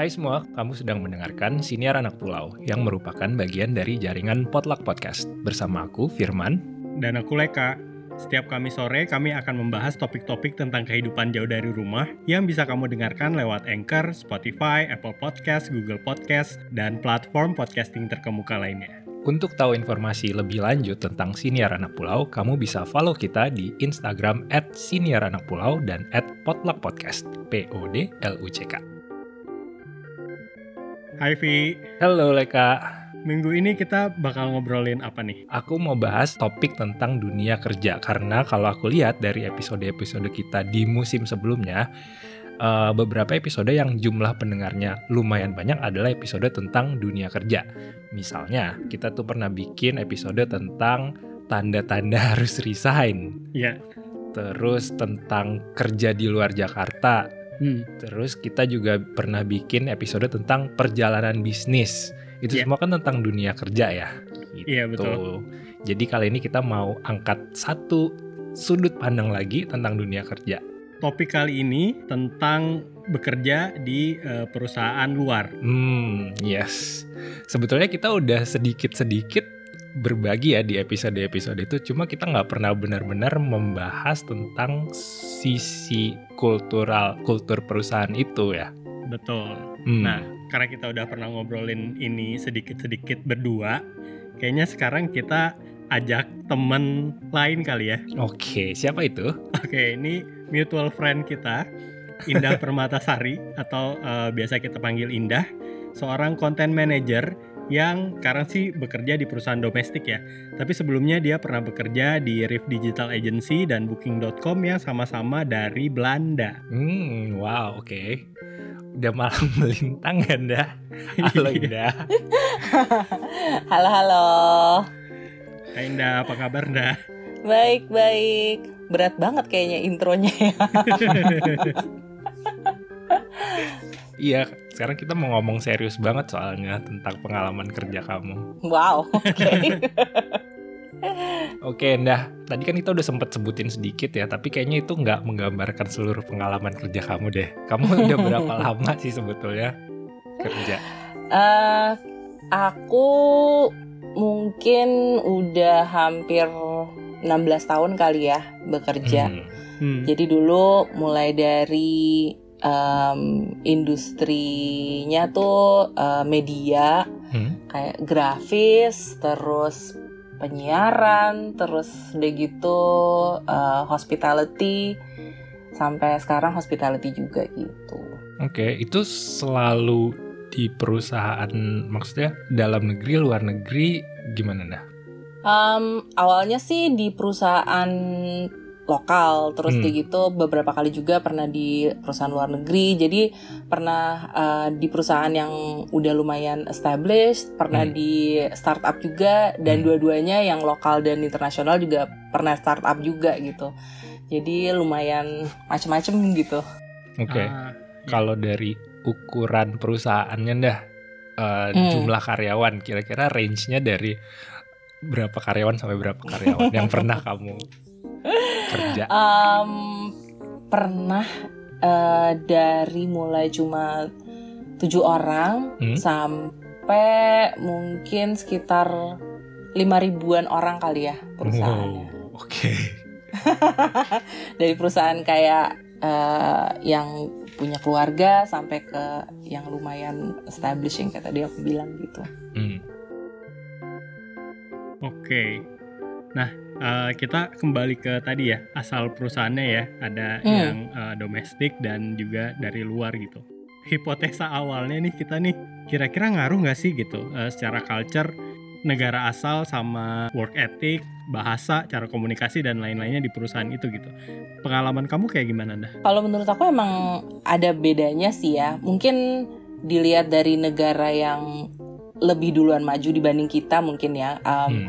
Hai semua, kamu sedang mendengarkan Siniar Anak Pulau yang merupakan bagian dari jaringan Potluck Podcast. Bersama aku, Firman. Dan aku Leka. Setiap kami sore, kami akan membahas topik-topik tentang kehidupan jauh dari rumah yang bisa kamu dengarkan lewat Anchor, Spotify, Apple Podcast, Google Podcast, dan platform podcasting terkemuka lainnya. Untuk tahu informasi lebih lanjut tentang Siniar Anak Pulau, kamu bisa follow kita di Instagram at Siniar Anak Pulau dan at Potluck Podcast, P-O-D-L-U-C-K. Hai Vi, Halo Leka, minggu ini kita bakal ngobrolin apa nih? aku mau bahas topik tentang dunia kerja karena kalau aku lihat dari episode-episode kita di musim sebelumnya, eh, beberapa episode yang jumlah pendengarnya lumayan banyak adalah episode tentang dunia kerja. Misalnya, kita tuh pernah bikin episode tentang tanda-tanda harus resign, Ya, terus tentang kerja di luar Jakarta, hmm. Terus kita juga pernah bikin episode tentang perjalanan bisnis. Itu Iya. semua kan tentang dunia kerja ya. Gitu. Iya, betul. Jadi kali ini kita mau angkat satu sudut pandang lagi tentang dunia kerja. Topik kali ini tentang bekerja di eh, perusahaan luar. Hmm, yes. Sebetulnya kita udah sedikit-sedikit berbagi ya di episode-episode itu. Cuma kita nggak pernah benar-benar membahas tentang sisi kultural, kultur perusahaan itu ya. Betul. Hmm. Nah, karena kita udah pernah ngobrolin ini sedikit-sedikit berdua, kayaknya sekarang kita ajak temen lain kali ya. Oke, siapa itu? Oke, ini mutual friend kita, Indah Permatasari atau eh, biasa kita panggil Indah, seorang content manager yang sekarang sih bekerja di perusahaan domestik ya. Tapi sebelumnya dia pernah bekerja di Riff Digital Agency dan Booking.com yang sama-sama dari Belanda. Hmm, wow, oke. Udah malam melintang ya? Halo, Iya. Indah. Halo halo. Hai Indah, apa kabar Indah? Baik baik. Berat banget kayaknya intronya ya. Iya, sekarang kita mau ngomong serius banget soalnya tentang pengalaman kerja kamu. Wow. Oke. Oke, Nda. Tadi kan kita udah sempet sebutin sedikit ya, tapi kayaknya itu nggak menggambarkan seluruh pengalaman kerja kamu deh. Kamu udah berapa lama sih sebetulnya kerja? Eh, aku mungkin udah hampir 16 tahun kali ya bekerja. Hmm. Hmm. Jadi dulu mulai dari em, industrinya tuh eh, media Hmm. kayak grafis, terus penyiaran, terus udah gitu eh, hospitality, sampai sekarang hospitality juga gitu. Oke, itu selalu di perusahaan, maksudnya dalam negeri, luar negeri, gimana Nda? Em, awalnya sih di perusahaan lokal, terus Hmm. kayak gitu beberapa kali juga pernah di perusahaan luar negeri. Jadi pernah eh, di perusahaan yang udah lumayan established, pernah Hmm. di startup juga, dan Hmm. dua-duanya yang lokal dan internasional juga pernah startup juga gitu. Jadi lumayan macem-macem gitu. Oke, Ah, kalau dari ukuran perusahaannya dah eh, Hmm. jumlah karyawan, kira-kira range-nya dari berapa karyawan sampai berapa karyawan yang pernah kamu kerja? Em, pernah eh, dari mulai cuma tujuh orang Hmm? sampai mungkin sekitar lima ribuan orang kali ya perusahaannya. Wow, Oke. Dari perusahaan kayak eh, yang punya keluarga sampai ke yang lumayan establishing kayak tadi aku bilang gitu. Hmm. Oke. Nah, eh, kita kembali ke tadi ya, asal perusahaannya ya, ada Hmm. yang eh, domestik dan juga dari luar gitu. Hipotesa awalnya nih kita nih, kira-kira ngaruh nggak sih gitu eh, secara culture negara asal sama work ethic, bahasa, cara komunikasi dan lain-lainnya di perusahaan itu gitu. Pengalaman kamu kayak gimana dah? Kalau menurut aku emang ada bedanya sih ya. Mungkin dilihat dari negara yang lebih duluan maju dibanding kita mungkin ya. Um, Hmm.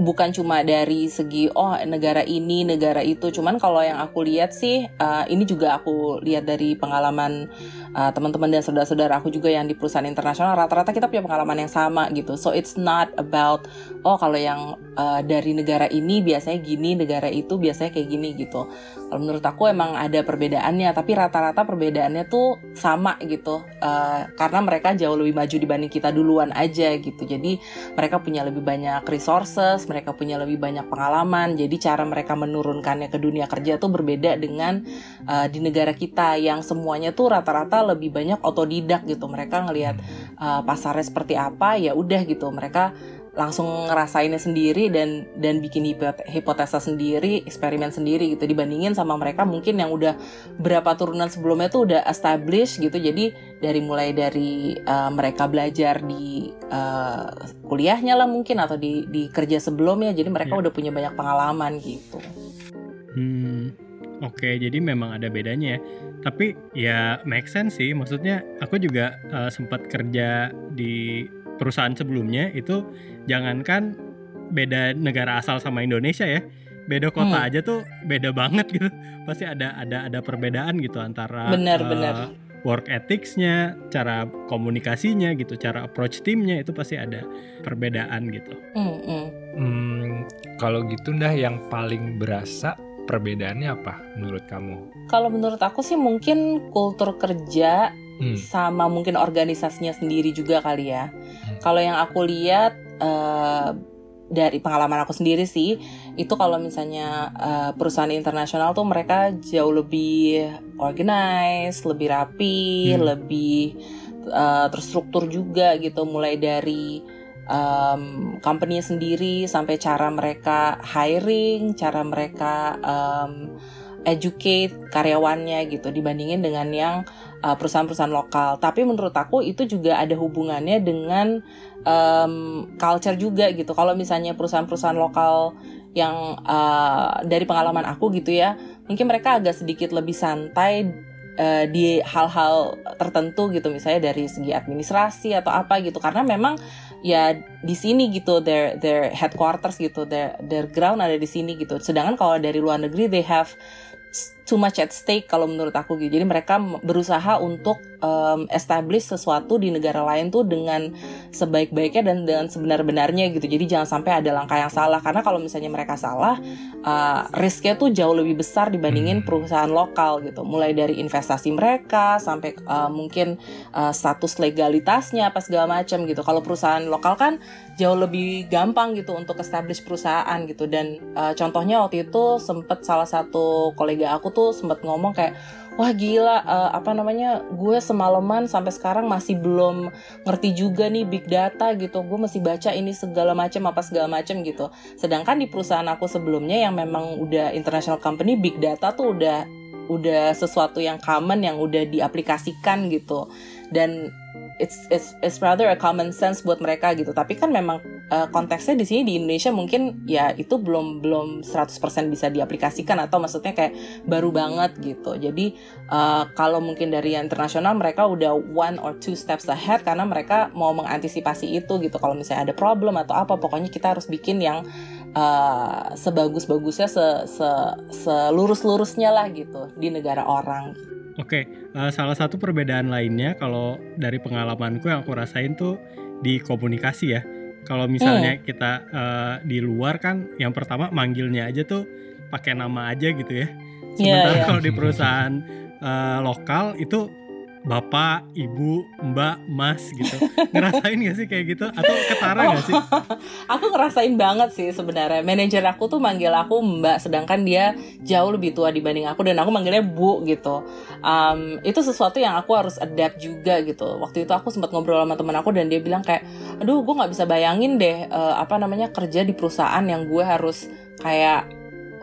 Bukan cuma dari segi oh negara ini negara itu cuman kalau yang aku lihat sih uh, ini juga aku lihat dari pengalaman uh, teman-teman dan saudara-saudara aku juga yang di perusahaan internasional rata-rata kita punya pengalaman yang sama gitu so it's not about oh kalau yang uh, dari negara ini biasanya gini, negara itu biasanya kayak gini gitu. Kalau menurut aku emang ada perbedaannya, tapi rata-rata perbedaannya tuh sama gitu. Uh, karena mereka jauh lebih maju dibanding kita duluan aja gitu. Jadi mereka punya lebih banyak resources, mereka punya lebih banyak pengalaman. Jadi cara mereka menurunkannya ke dunia kerja tuh berbeda dengan uh, di negara kita yang semuanya tuh rata-rata lebih banyak otodidak gitu. Mereka ngelihat uh, pasarnya seperti apa, ya udah gitu. Mereka langsung ngerasainnya sendiri dan dan bikin hipotesa sendiri, eksperimen sendiri gitu dibandingin sama mereka mungkin yang udah berapa turunan sebelumnya tuh udah established gitu. Jadi dari mulai dari uh, mereka belajar di uh, kuliahnya lah mungkin atau di di kerja sebelumnya. Jadi mereka yeah. udah punya banyak pengalaman gitu. Hmm. Oke, okay, jadi memang ada bedanya ya. Tapi ya make sense sih. Maksudnya aku juga uh, sempat kerja di perusahaan sebelumnya itu jangankan beda negara asal sama Indonesia ya beda kota hmm. aja tuh beda banget gitu pasti ada ada ada perbedaan gitu antara benar uh, benar work ethicsnya cara komunikasinya gitu cara approach timnya itu pasti ada perbedaan gitu hmm, hmm. Hmm, kalau gitu dah yang paling berasa perbedaannya apa menurut kamu kalau menurut aku sih mungkin kultur kerja hmm. sama mungkin organisasinya sendiri juga kali ya. Hmm. Kalau yang aku lihat uh, dari pengalaman aku sendiri sih, itu kalau misalnya uh, perusahaan internasional tuh mereka jauh lebih organized, lebih rapi, hmm. lebih uh, terstruktur juga gitu, mulai dari um, company sendiri sampai cara mereka hiring, cara mereka um, educate karyawannya gitu dibandingin dengan yang perusahaan-perusahaan lokal. Tapi menurut aku itu juga ada hubungannya dengan um, culture juga gitu. Kalau misalnya perusahaan-perusahaan lokal yang uh, dari pengalaman aku gitu ya, mungkin mereka agak sedikit lebih santai uh, di hal-hal tertentu gitu misalnya dari segi administrasi atau apa gitu karena memang ya di sini gitu their their headquarters gitu their their ground ada di sini gitu sedangkan kalau dari luar negeri they have too much at stake kalau menurut aku gitu. Jadi mereka berusaha untuk um, establish sesuatu di negara lain tuh dengan sebaik-baiknya dan dengan sebenar-benarnya gitu. Jadi jangan sampai ada langkah yang salah karena kalau misalnya mereka salah, uh, risknya tuh jauh lebih besar dibandingin hmm. perusahaan lokal gitu. Mulai dari investasi mereka sampai uh, mungkin uh, status legalitasnya apa segala macam gitu. Kalau perusahaan lokal kan jauh lebih gampang gitu untuk establish perusahaan gitu. Dan uh, contohnya waktu itu sempet salah satu kolega aku tuh sempat ngomong kayak wah gila uh, apa namanya gue semalaman sampai sekarang masih belum ngerti juga nih big data gitu. Gue masih baca ini segala macam apa segala macam gitu. Sedangkan di perusahaan aku sebelumnya yang memang udah international company big data tuh udah udah sesuatu yang common yang udah diaplikasikan gitu. Dan it's it's it's rather a common sense buat mereka gitu. Tapi kan memang uh, konteksnya di sini di Indonesia mungkin ya itu belum belum 100% bisa diaplikasikan atau maksudnya kayak baru banget gitu. Jadi uh, kalau mungkin dari yang internasional mereka udah one or two steps ahead karena mereka mau mengantisipasi itu gitu. Kalau misalnya ada problem atau apa pokoknya kita harus bikin yang uh, sebagus-bagusnya se, se selurus-lurusnya lah gitu di negara orang. Oke, uh, salah satu perbedaan lainnya kalau dari pengalamanku yang aku rasain tuh di komunikasi ya. Kalau misalnya hmm. kita uh, di luar kan, yang pertama manggilnya aja tuh pakai nama aja gitu ya. Iya, Sementara yeah, yeah. kalau di perusahaan uh, lokal itu bapak, ibu, mbak, mas gitu. Ngerasain gak sih kayak gitu? Atau ketara oh, gak sih? aku ngerasain banget sih sebenarnya. Manajer aku tuh manggil aku mbak, sedangkan dia jauh lebih tua dibanding aku dan aku manggilnya bu gitu. Um, itu sesuatu yang aku harus adapt juga gitu. Waktu itu aku sempat ngobrol sama teman aku dan dia bilang kayak, aduh gue nggak bisa bayangin deh uh, apa namanya kerja di perusahaan yang gue harus kayak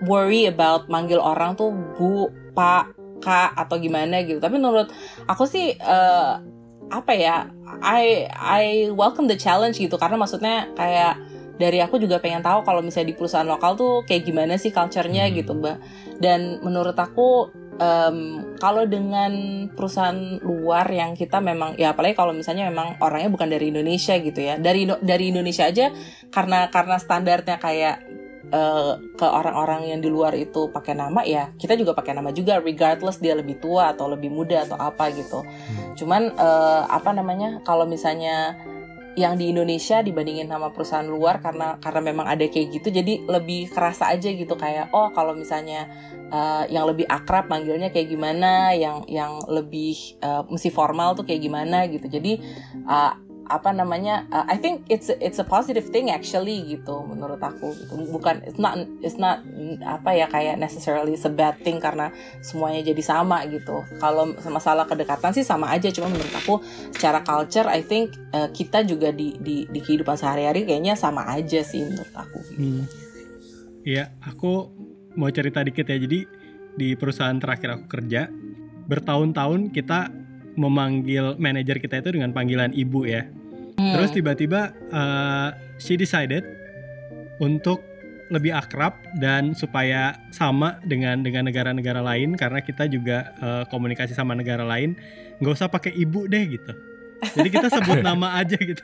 worry about manggil orang tuh bu, pak, kak atau gimana gitu. Tapi menurut aku sih uh, apa ya I I welcome the challenge gitu. Karena maksudnya kayak dari aku juga pengen tahu kalau misalnya di perusahaan lokal tuh kayak gimana sih culture-nya hmm. gitu mbak. Dan menurut aku um, kalau dengan perusahaan luar yang kita memang ya apalagi kalau misalnya memang orangnya bukan dari Indonesia gitu ya. Dari dari Indonesia aja karena karena standarnya kayak uh, ke orang-orang yang di luar itu pakai nama ya kita juga pakai nama juga regardless dia lebih tua atau lebih muda atau apa gitu hmm. cuman uh, apa namanya kalau misalnya yang di Indonesia dibandingin sama perusahaan luar karena karena memang ada kayak gitu jadi lebih kerasa aja gitu kayak oh kalau misalnya uh, yang lebih akrab manggilnya kayak gimana yang yang lebih uh, mesti formal tuh kayak gimana gitu jadi uh, apa namanya uh, I think it's it's a positive thing actually gitu menurut aku gitu bukan it's not it's not apa ya kayak necessarily a bad thing karena semuanya jadi sama gitu kalau masalah kedekatan sih sama aja cuma menurut aku secara culture I think uh, kita juga di di di kehidupan sehari-hari kayaknya sama aja sih menurut aku hmm. Iya, aku mau cerita dikit ya. Jadi di perusahaan terakhir aku kerja, bertahun-tahun kita memanggil manajer kita itu dengan panggilan ibu ya. Hmm. Terus tiba-tiba uh, she decided untuk lebih akrab dan supaya sama dengan dengan negara-negara lain karena kita juga uh, komunikasi sama negara lain nggak usah pakai ibu deh gitu jadi kita sebut nama aja gitu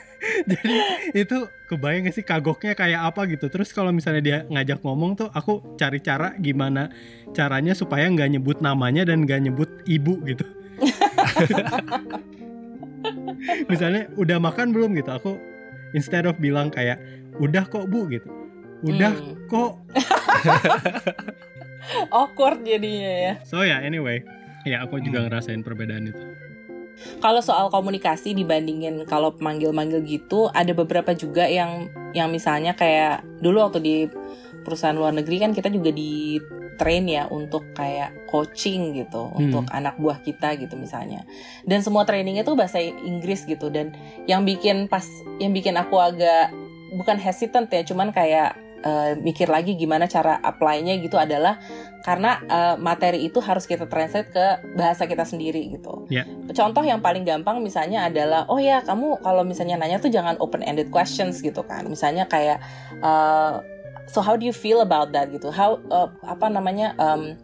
jadi itu kebayang gak sih kagoknya kayak apa gitu terus kalau misalnya dia ngajak ngomong tuh aku cari cara gimana caranya supaya nggak nyebut namanya dan nggak nyebut ibu gitu misalnya udah makan belum? Gitu. Aku instead of bilang kayak udah kok bu gitu. Udah hmm. kok. Awkward jadinya ya. So ya yeah, anyway. Ya aku juga hmm. ngerasain perbedaan itu. Kalau soal komunikasi dibandingin kalau manggil-manggil gitu ada beberapa juga yang yang misalnya kayak dulu waktu di perusahaan luar negeri kan kita juga di train ya untuk kayak coaching gitu hmm. untuk anak buah kita gitu misalnya dan semua trainingnya tuh bahasa Inggris gitu dan yang bikin pas yang bikin aku agak bukan hesitant ya cuman kayak uh, mikir lagi gimana cara apply-nya gitu adalah karena uh, materi itu harus kita translate ke bahasa kita sendiri gitu. Yeah. Contoh yang paling gampang misalnya adalah oh ya kamu kalau misalnya nanya tuh jangan open ended questions gitu kan. Misalnya kayak uh, so how do you feel about that gitu? How uh, apa namanya um,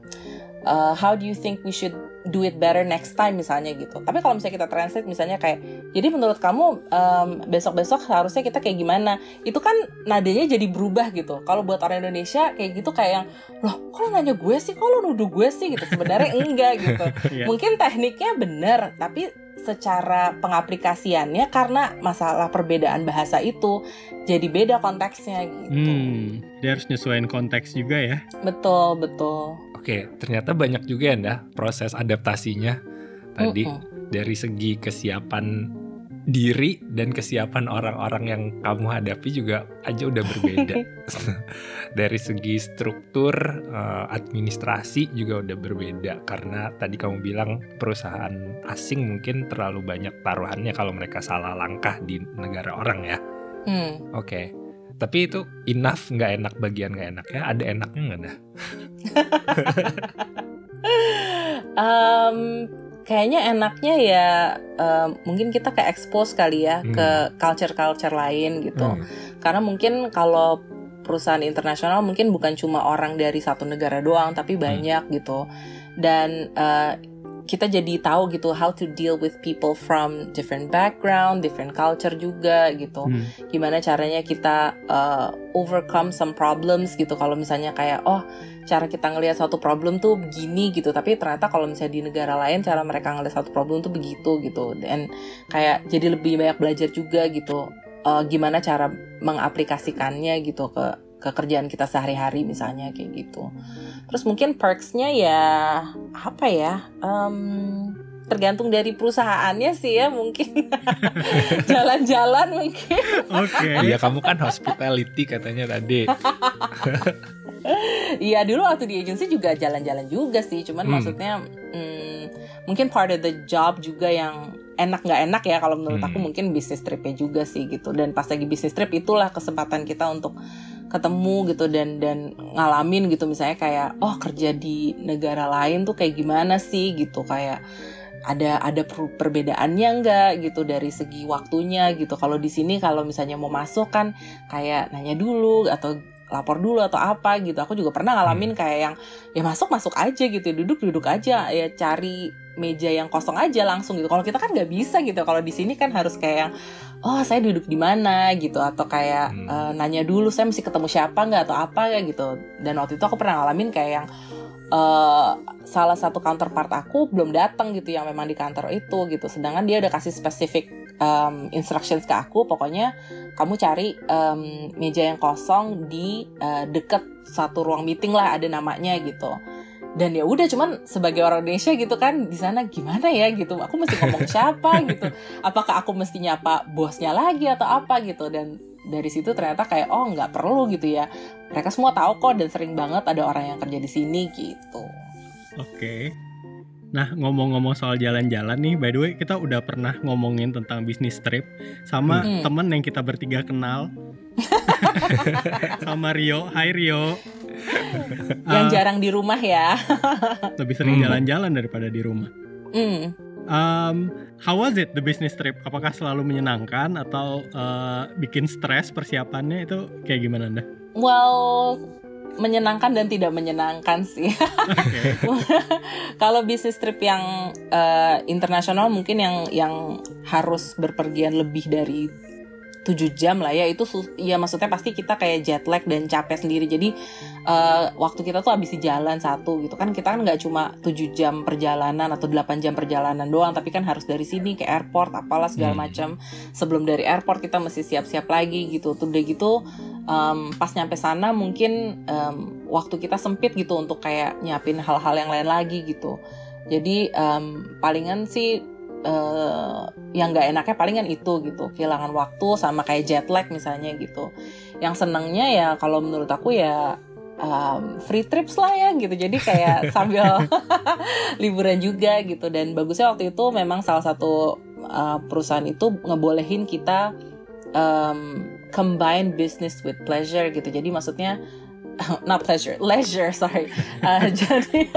uh, how do you think we should do it better next time misalnya gitu? Tapi kalau misalnya kita translate misalnya kayak jadi menurut kamu um, besok-besok harusnya kita kayak gimana? Itu kan nadanya jadi berubah gitu. Kalau buat orang Indonesia kayak gitu kayak yang loh kalau nanya gue sih? Kalau nuduh gue sih? gitu. Sebenarnya enggak gitu. Yeah. mungkin tekniknya bener tapi secara pengaplikasiannya karena masalah perbedaan bahasa itu jadi beda konteksnya gitu. Hmm, dia harus nyesuaiin konteks juga ya. Betul, betul. Oke, ternyata banyak juga ya proses adaptasinya tadi uh -uh. dari segi kesiapan diri dan kesiapan orang-orang yang kamu hadapi juga aja udah berbeda. Dari segi struktur uh, administrasi juga udah berbeda karena tadi kamu bilang perusahaan asing mungkin terlalu banyak taruhannya kalau mereka salah langkah di negara orang ya. Hmm. Oke. Okay. Tapi itu enough nggak enak bagian nggak enak ya? Ada enaknya nggak dah? um, kayaknya enaknya ya uh, mungkin kita ke expose kali ya hmm. ke culture-culture lain gitu. Hmm. Karena mungkin kalau perusahaan internasional mungkin bukan cuma orang dari satu negara doang tapi hmm. banyak hmm. gitu. Dan uh, kita jadi tahu gitu how to deal with people from different background, different culture juga gitu. Hmm. Gimana caranya kita uh, overcome some problems gitu. Kalau misalnya kayak oh cara kita ngelihat suatu problem tuh begini gitu, tapi ternyata kalau misalnya di negara lain cara mereka ngelihat satu problem tuh begitu gitu. Dan kayak jadi lebih banyak belajar juga gitu. Uh, gimana cara mengaplikasikannya gitu ke kekerjaan kita sehari-hari misalnya kayak gitu. Terus mungkin perksnya ya apa ya? Um, tergantung dari perusahaannya sih ya mungkin jalan-jalan mungkin. Oke. Okay. Ya kamu kan hospitality katanya tadi. Iya dulu waktu di agency juga jalan-jalan juga sih, cuman hmm. maksudnya hmm, mungkin part of the job juga yang enak nggak enak ya kalau menurut hmm. aku mungkin bisnis tripnya juga sih gitu dan pas lagi bisnis trip itulah kesempatan kita untuk ketemu gitu dan dan ngalamin gitu. Misalnya kayak oh kerja di negara lain tuh kayak gimana sih? Gitu kayak ada ada perbedaannya enggak gitu dari segi waktunya gitu. Kalau di sini kalau misalnya mau masuk kan kayak nanya dulu atau lapor dulu atau apa gitu. Aku juga pernah ngalamin hmm. kayak yang ya masuk masuk aja gitu duduk duduk aja ya cari meja yang kosong aja langsung gitu. Kalau kita kan nggak bisa gitu. Kalau di sini kan harus kayak yang oh saya duduk di mana? gitu. Atau kayak hmm. uh, nanya dulu saya mesti ketemu siapa nggak? atau apa ya gitu. Dan waktu itu aku pernah ngalamin kayak yang uh, salah satu counterpart aku belum datang gitu yang memang di kantor itu gitu. Sedangkan dia udah kasih spesifik um, instructions ke aku. Pokoknya kamu cari um, meja yang kosong di uh, deket satu ruang meeting lah ada namanya gitu. Dan ya udah cuman sebagai orang Indonesia gitu kan di sana gimana ya gitu? Aku mesti ngomong siapa gitu? Apakah aku mesti nyapa bosnya lagi atau apa gitu? Dan dari situ ternyata kayak oh nggak perlu gitu ya mereka semua tahu kok dan sering banget ada orang yang kerja di sini gitu oke okay. Nah, ngomong-ngomong soal jalan-jalan nih, by the way, kita udah pernah ngomongin tentang bisnis trip sama hmm. temen yang kita bertiga kenal. sama Rio. Hai Rio yang uh, jarang di rumah ya. lebih sering hmm. jalan-jalan daripada di rumah. Mm. Um, how was it the business trip? Apakah selalu menyenangkan atau uh, bikin stres persiapannya itu kayak gimana anda? Well, menyenangkan dan tidak menyenangkan sih. Kalau bisnis trip yang uh, internasional mungkin yang yang harus berpergian lebih dari 7 jam lah ya itu ya maksudnya pasti kita kayak jet lag dan capek sendiri. Jadi uh, waktu kita tuh habis di jalan satu gitu. Kan kita kan nggak cuma 7 jam perjalanan atau 8 jam perjalanan doang tapi kan harus dari sini ke airport apalah segala hmm. macam. Sebelum dari airport kita mesti siap-siap lagi gitu. Tuh udah gitu um, pas nyampe sana mungkin um, waktu kita sempit gitu untuk kayak nyiapin hal-hal yang lain lagi gitu. Jadi um, palingan sih uh, yang nggak enaknya palingan itu gitu. Kehilangan waktu sama kayak jet lag misalnya gitu. Yang senangnya ya kalau menurut aku ya um, free trips lah ya gitu. Jadi kayak sambil liburan juga gitu. Dan bagusnya waktu itu memang salah satu uh, perusahaan itu ngebolehin kita um, combine business with pleasure gitu. Jadi maksudnya not pleasure, leisure, sorry. Uh, jadi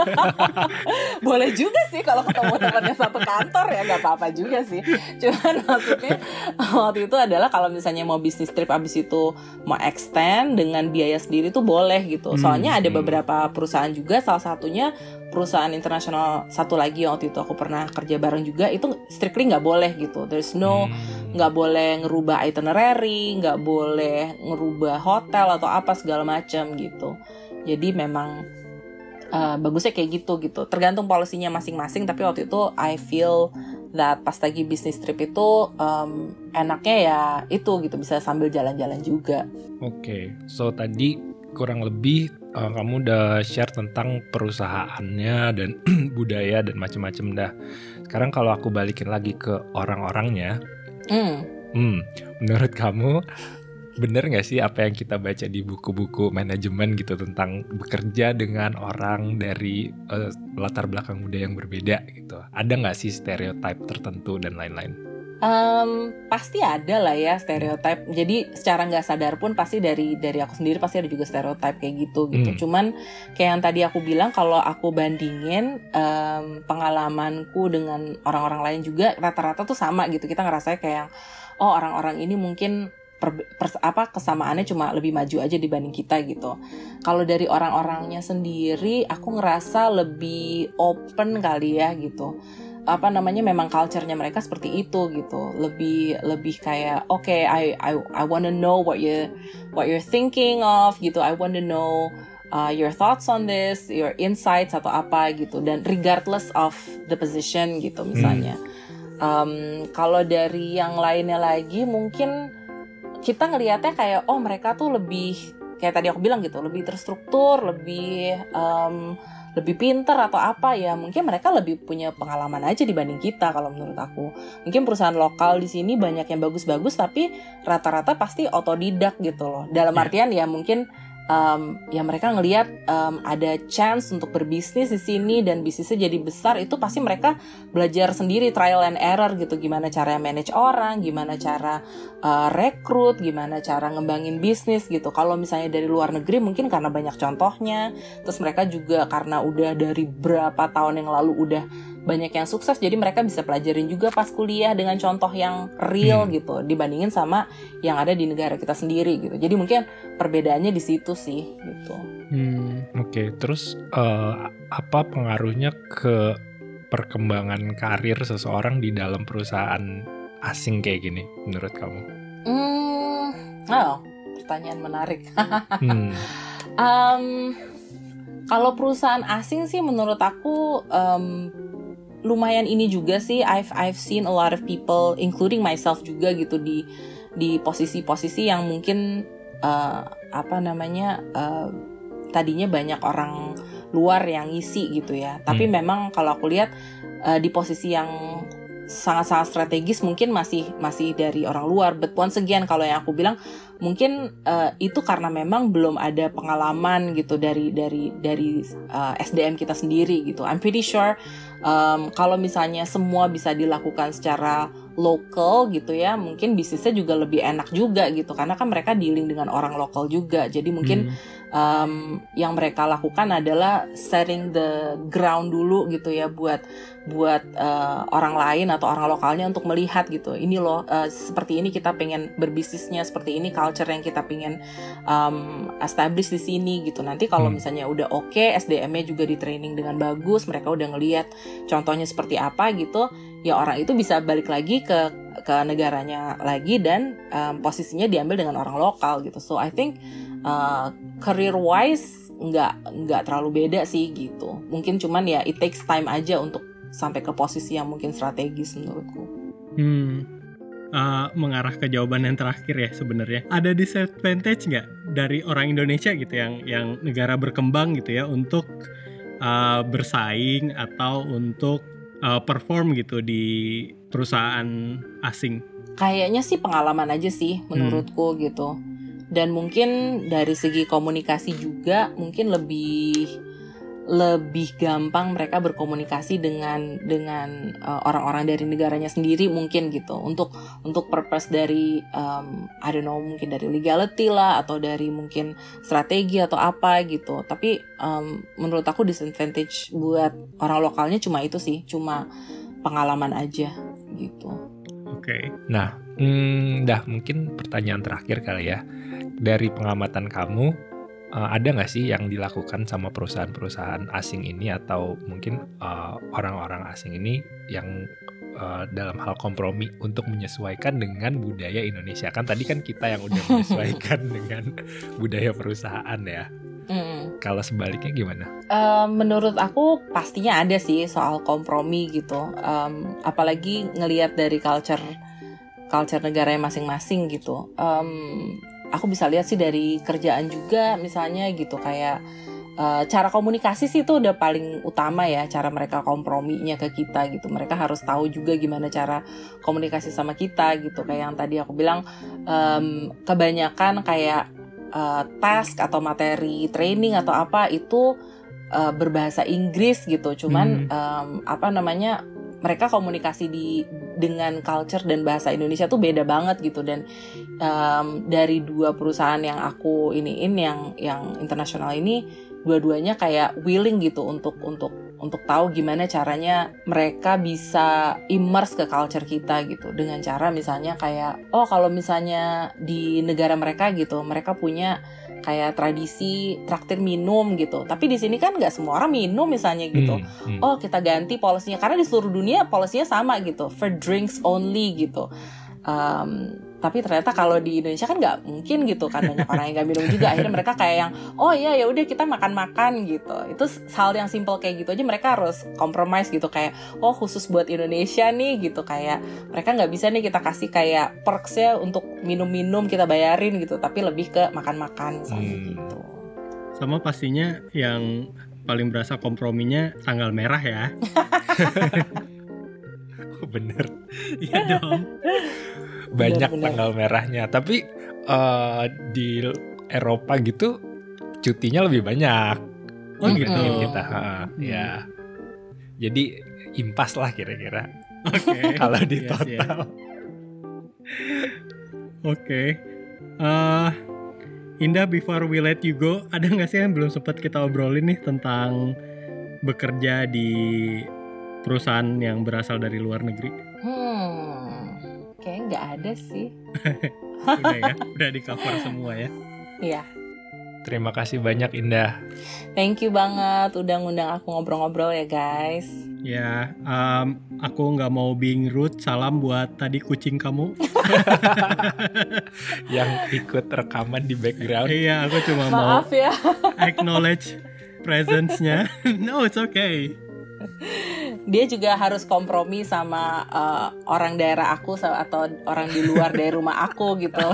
boleh juga sih kalau ketemu temannya satu kantor ya nggak apa-apa juga sih. Cuman maksudnya waktu itu adalah kalau misalnya mau bisnis trip abis itu mau extend dengan biaya sendiri tuh boleh gitu. Hmm, Soalnya ada hmm. beberapa perusahaan juga, salah satunya perusahaan internasional satu lagi yang waktu itu aku pernah kerja bareng juga itu strictly nggak boleh gitu. There's no hmm. Nggak boleh ngerubah itinerary, nggak boleh ngerubah hotel atau apa segala macam gitu. Jadi memang uh, bagusnya kayak gitu gitu. Tergantung polisinya masing-masing. Tapi waktu itu I feel that pas lagi bisnis trip itu um, enaknya ya itu gitu bisa sambil jalan-jalan juga. Oke, okay. so tadi kurang lebih uh, kamu udah share tentang perusahaannya dan budaya dan macam-macam dah. Sekarang kalau aku balikin lagi ke orang-orangnya, mm. hmm, menurut kamu bener nggak sih apa yang kita baca di buku-buku manajemen gitu tentang bekerja dengan orang dari uh, latar belakang budaya yang berbeda gitu? Ada nggak sih stereotip tertentu dan lain-lain? Um, pasti ada lah ya stereotip. Jadi secara nggak sadar pun pasti dari dari aku sendiri pasti ada juga stereotip kayak gitu gitu. Hmm. Cuman kayak yang tadi aku bilang kalau aku bandingin um, pengalamanku dengan orang-orang lain juga rata-rata tuh sama gitu. Kita ngerasa kayak oh orang-orang ini mungkin per, per, apa kesamaannya cuma lebih maju aja dibanding kita gitu. Kalau dari orang-orangnya sendiri aku ngerasa lebih open kali ya gitu apa namanya memang culture-nya mereka seperti itu gitu. Lebih lebih kayak oke okay, I I I wanna know what you what you're thinking of gitu. I wanna know uh, your thoughts on this your insights atau apa gitu. Dan regardless of the position gitu misalnya. Hmm. um, kalau dari yang lainnya lagi mungkin kita ngelihatnya kayak oh mereka tuh lebih kayak tadi aku bilang gitu lebih terstruktur lebih um, lebih pinter atau apa ya mungkin mereka lebih punya pengalaman aja dibanding kita kalau menurut aku mungkin perusahaan lokal di sini banyak yang bagus-bagus tapi rata-rata pasti otodidak gitu loh dalam yeah. artian ya mungkin um, ya mereka ngelihat um, ada chance untuk berbisnis di sini dan bisnisnya jadi besar itu pasti mereka belajar sendiri trial and error gitu. Gimana cara manage orang gimana cara uh, rekrut gimana cara ngembangin bisnis gitu. Kalau misalnya dari luar negeri mungkin karena banyak contohnya terus mereka juga karena udah dari berapa tahun yang lalu udah banyak yang sukses jadi mereka bisa pelajarin juga pas kuliah dengan contoh yang real hmm. gitu dibandingin sama yang ada di negara kita sendiri gitu jadi mungkin perbedaannya di situ sih gitu. Hmm, Oke okay. terus uh, apa pengaruhnya ke perkembangan karir seseorang di dalam perusahaan asing kayak gini menurut kamu? Hmm, oh pertanyaan menarik. hmm. um, Kalau perusahaan asing sih menurut aku um, lumayan ini juga sih. I've I've seen a lot of people, including myself juga gitu di di posisi-posisi yang mungkin uh, apa namanya uh, tadinya banyak orang luar yang ngisi gitu ya. Tapi hmm. memang kalau aku lihat uh, di posisi yang sangat-sangat strategis mungkin masih masih dari orang luar. But once again kalau yang aku bilang mungkin uh, itu karena memang belum ada pengalaman gitu dari dari dari uh, eh, SDM kita sendiri gitu. I'm pretty sure um, kalau misalnya semua bisa dilakukan secara lokal gitu ya, mungkin bisnisnya juga lebih enak juga gitu karena kan mereka dealing dengan orang lokal juga. Jadi mungkin hmm um, yang mereka lakukan adalah setting the ground dulu gitu ya buat buat uh, orang lain atau orang lokalnya untuk melihat gitu. Ini loh uh, seperti ini kita pengen berbisnisnya seperti ini culture yang kita pengen um, establish di sini gitu. Nanti kalau hmm. misalnya udah oke okay, SDM-nya juga di training dengan bagus mereka udah ngelihat contohnya seperti apa gitu ya orang itu bisa balik lagi ke ke negaranya lagi dan um, posisinya diambil dengan orang lokal gitu. So I think uh, career wise nggak nggak terlalu beda sih gitu. Mungkin cuman ya it takes time aja untuk sampai ke posisi yang mungkin strategis menurutku. Hmm. Uh, mengarah ke jawaban yang terakhir ya sebenarnya. Ada disadvantage nggak dari orang Indonesia gitu yang yang negara berkembang gitu ya untuk uh, bersaing atau untuk uh, perform gitu di perusahaan asing? Kayaknya sih pengalaman aja sih menurutku hmm. gitu. Dan mungkin dari segi komunikasi juga mungkin lebih lebih gampang mereka berkomunikasi dengan dengan uh, orang-orang dari negaranya sendiri mungkin gitu untuk untuk purpose dari um, I don't know mungkin dari legality lah atau dari mungkin strategi atau apa gitu tapi um, menurut aku disadvantage buat orang lokalnya cuma itu sih cuma pengalaman aja gitu. Oke. Okay. Nah, hmm, dah mungkin pertanyaan terakhir kali ya dari pengamatan kamu uh, ada nggak sih yang dilakukan sama perusahaan-perusahaan asing ini atau mungkin uh, orang-orang uh, asing ini yang uh, dalam hal kompromi untuk menyesuaikan dengan budaya Indonesia kan tadi kan kita yang udah menyesuaikan dengan budaya perusahaan ya. Mm. Kalau sebaliknya gimana? Uh, menurut aku pastinya ada sih soal kompromi gitu. Um, apalagi ngelihat dari culture culture negara masing-masing gitu. Um, aku bisa lihat sih dari kerjaan juga misalnya gitu kayak uh, cara komunikasi sih itu udah paling utama ya cara mereka komprominya ke kita gitu. Mereka harus tahu juga gimana cara komunikasi sama kita gitu. Kayak yang tadi aku bilang um, kebanyakan kayak uh, task atau materi training atau apa itu uh, berbahasa Inggris gitu. Cuman hmm. um, apa namanya mereka komunikasi di dengan culture dan bahasa Indonesia tuh beda banget gitu. Dan um, dari dua perusahaan yang aku iniin yang yang internasional ini dua-duanya kayak willing gitu untuk untuk untuk tahu gimana caranya mereka bisa immerse ke culture kita gitu. Dengan cara misalnya kayak oh kalau misalnya di negara mereka gitu mereka punya kayak tradisi traktir minum gitu. Tapi di sini kan nggak semua orang minum misalnya gitu. Hmm, hmm. Oh kita ganti polisinya karena di seluruh dunia polisinya sama gitu, for drinks only gitu. Um, tapi ternyata kalau di Indonesia kan nggak mungkin gitu kan banyak orang yang nggak minum juga. Akhirnya mereka kayak yang oh iya ya udah kita makan makan gitu. Itu hal yang simple kayak gitu aja mereka harus compromise gitu kayak oh khusus buat Indonesia nih gitu. Kayak mereka nggak bisa nih kita kasih kayak perksnya untuk minum-minum kita bayarin gitu tapi lebih ke makan-makan misalnya hmm. gitu. Sama pastinya yang paling berasa komprominya tanggal merah ya. Bener? Iya dong banyak bener, tanggal merahnya. Tapi uh, di Eropa gitu cutinya lebih banyak. Oh gitu kita. Ha, hmm. Ya. Jadi impas lah kira-kira. Oke. Okay. Kalau di yes, total. Yeah. Oke. Okay. Uh, eh, Indah, before we let you go, ada nggak sih yang belum sempat kita obrolin nih tentang bekerja di perusahaan yang berasal dari luar negeri? Hmm, kayak nggak ada sih. udah ya, udah di cover semua ya. Iya. Terima kasih banyak Indah. Thank you banget udah ngundang aku ngobrol-ngobrol ya guys. Ya, um, aku nggak mau being rude. Salam buat tadi kucing kamu. Yang ikut rekaman di background. Iya, aku cuma Maaf mau ya. acknowledge presence-nya. no, it's okay. Dia juga harus kompromi sama uh, orang daerah aku atau orang di luar dari rumah aku gitu.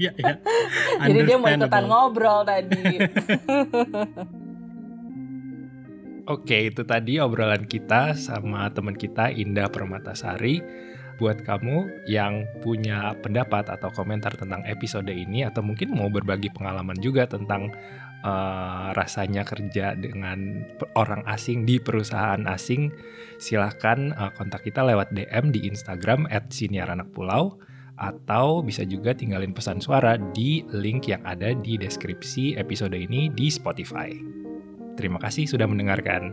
Iya, iya. Jadi dia mau ikutan ngobrol tadi. Oke, itu tadi obrolan kita sama teman kita Indah Permatasari. Buat kamu yang punya pendapat atau komentar tentang episode ini atau mungkin mau berbagi pengalaman juga tentang uh, rasanya kerja dengan orang asing di perusahaan asing, silahkan uh, kontak kita lewat DM di Instagram @siniaranakpulau atau bisa juga tinggalin pesan suara di link yang ada di deskripsi episode ini di Spotify. Terima kasih sudah mendengarkan.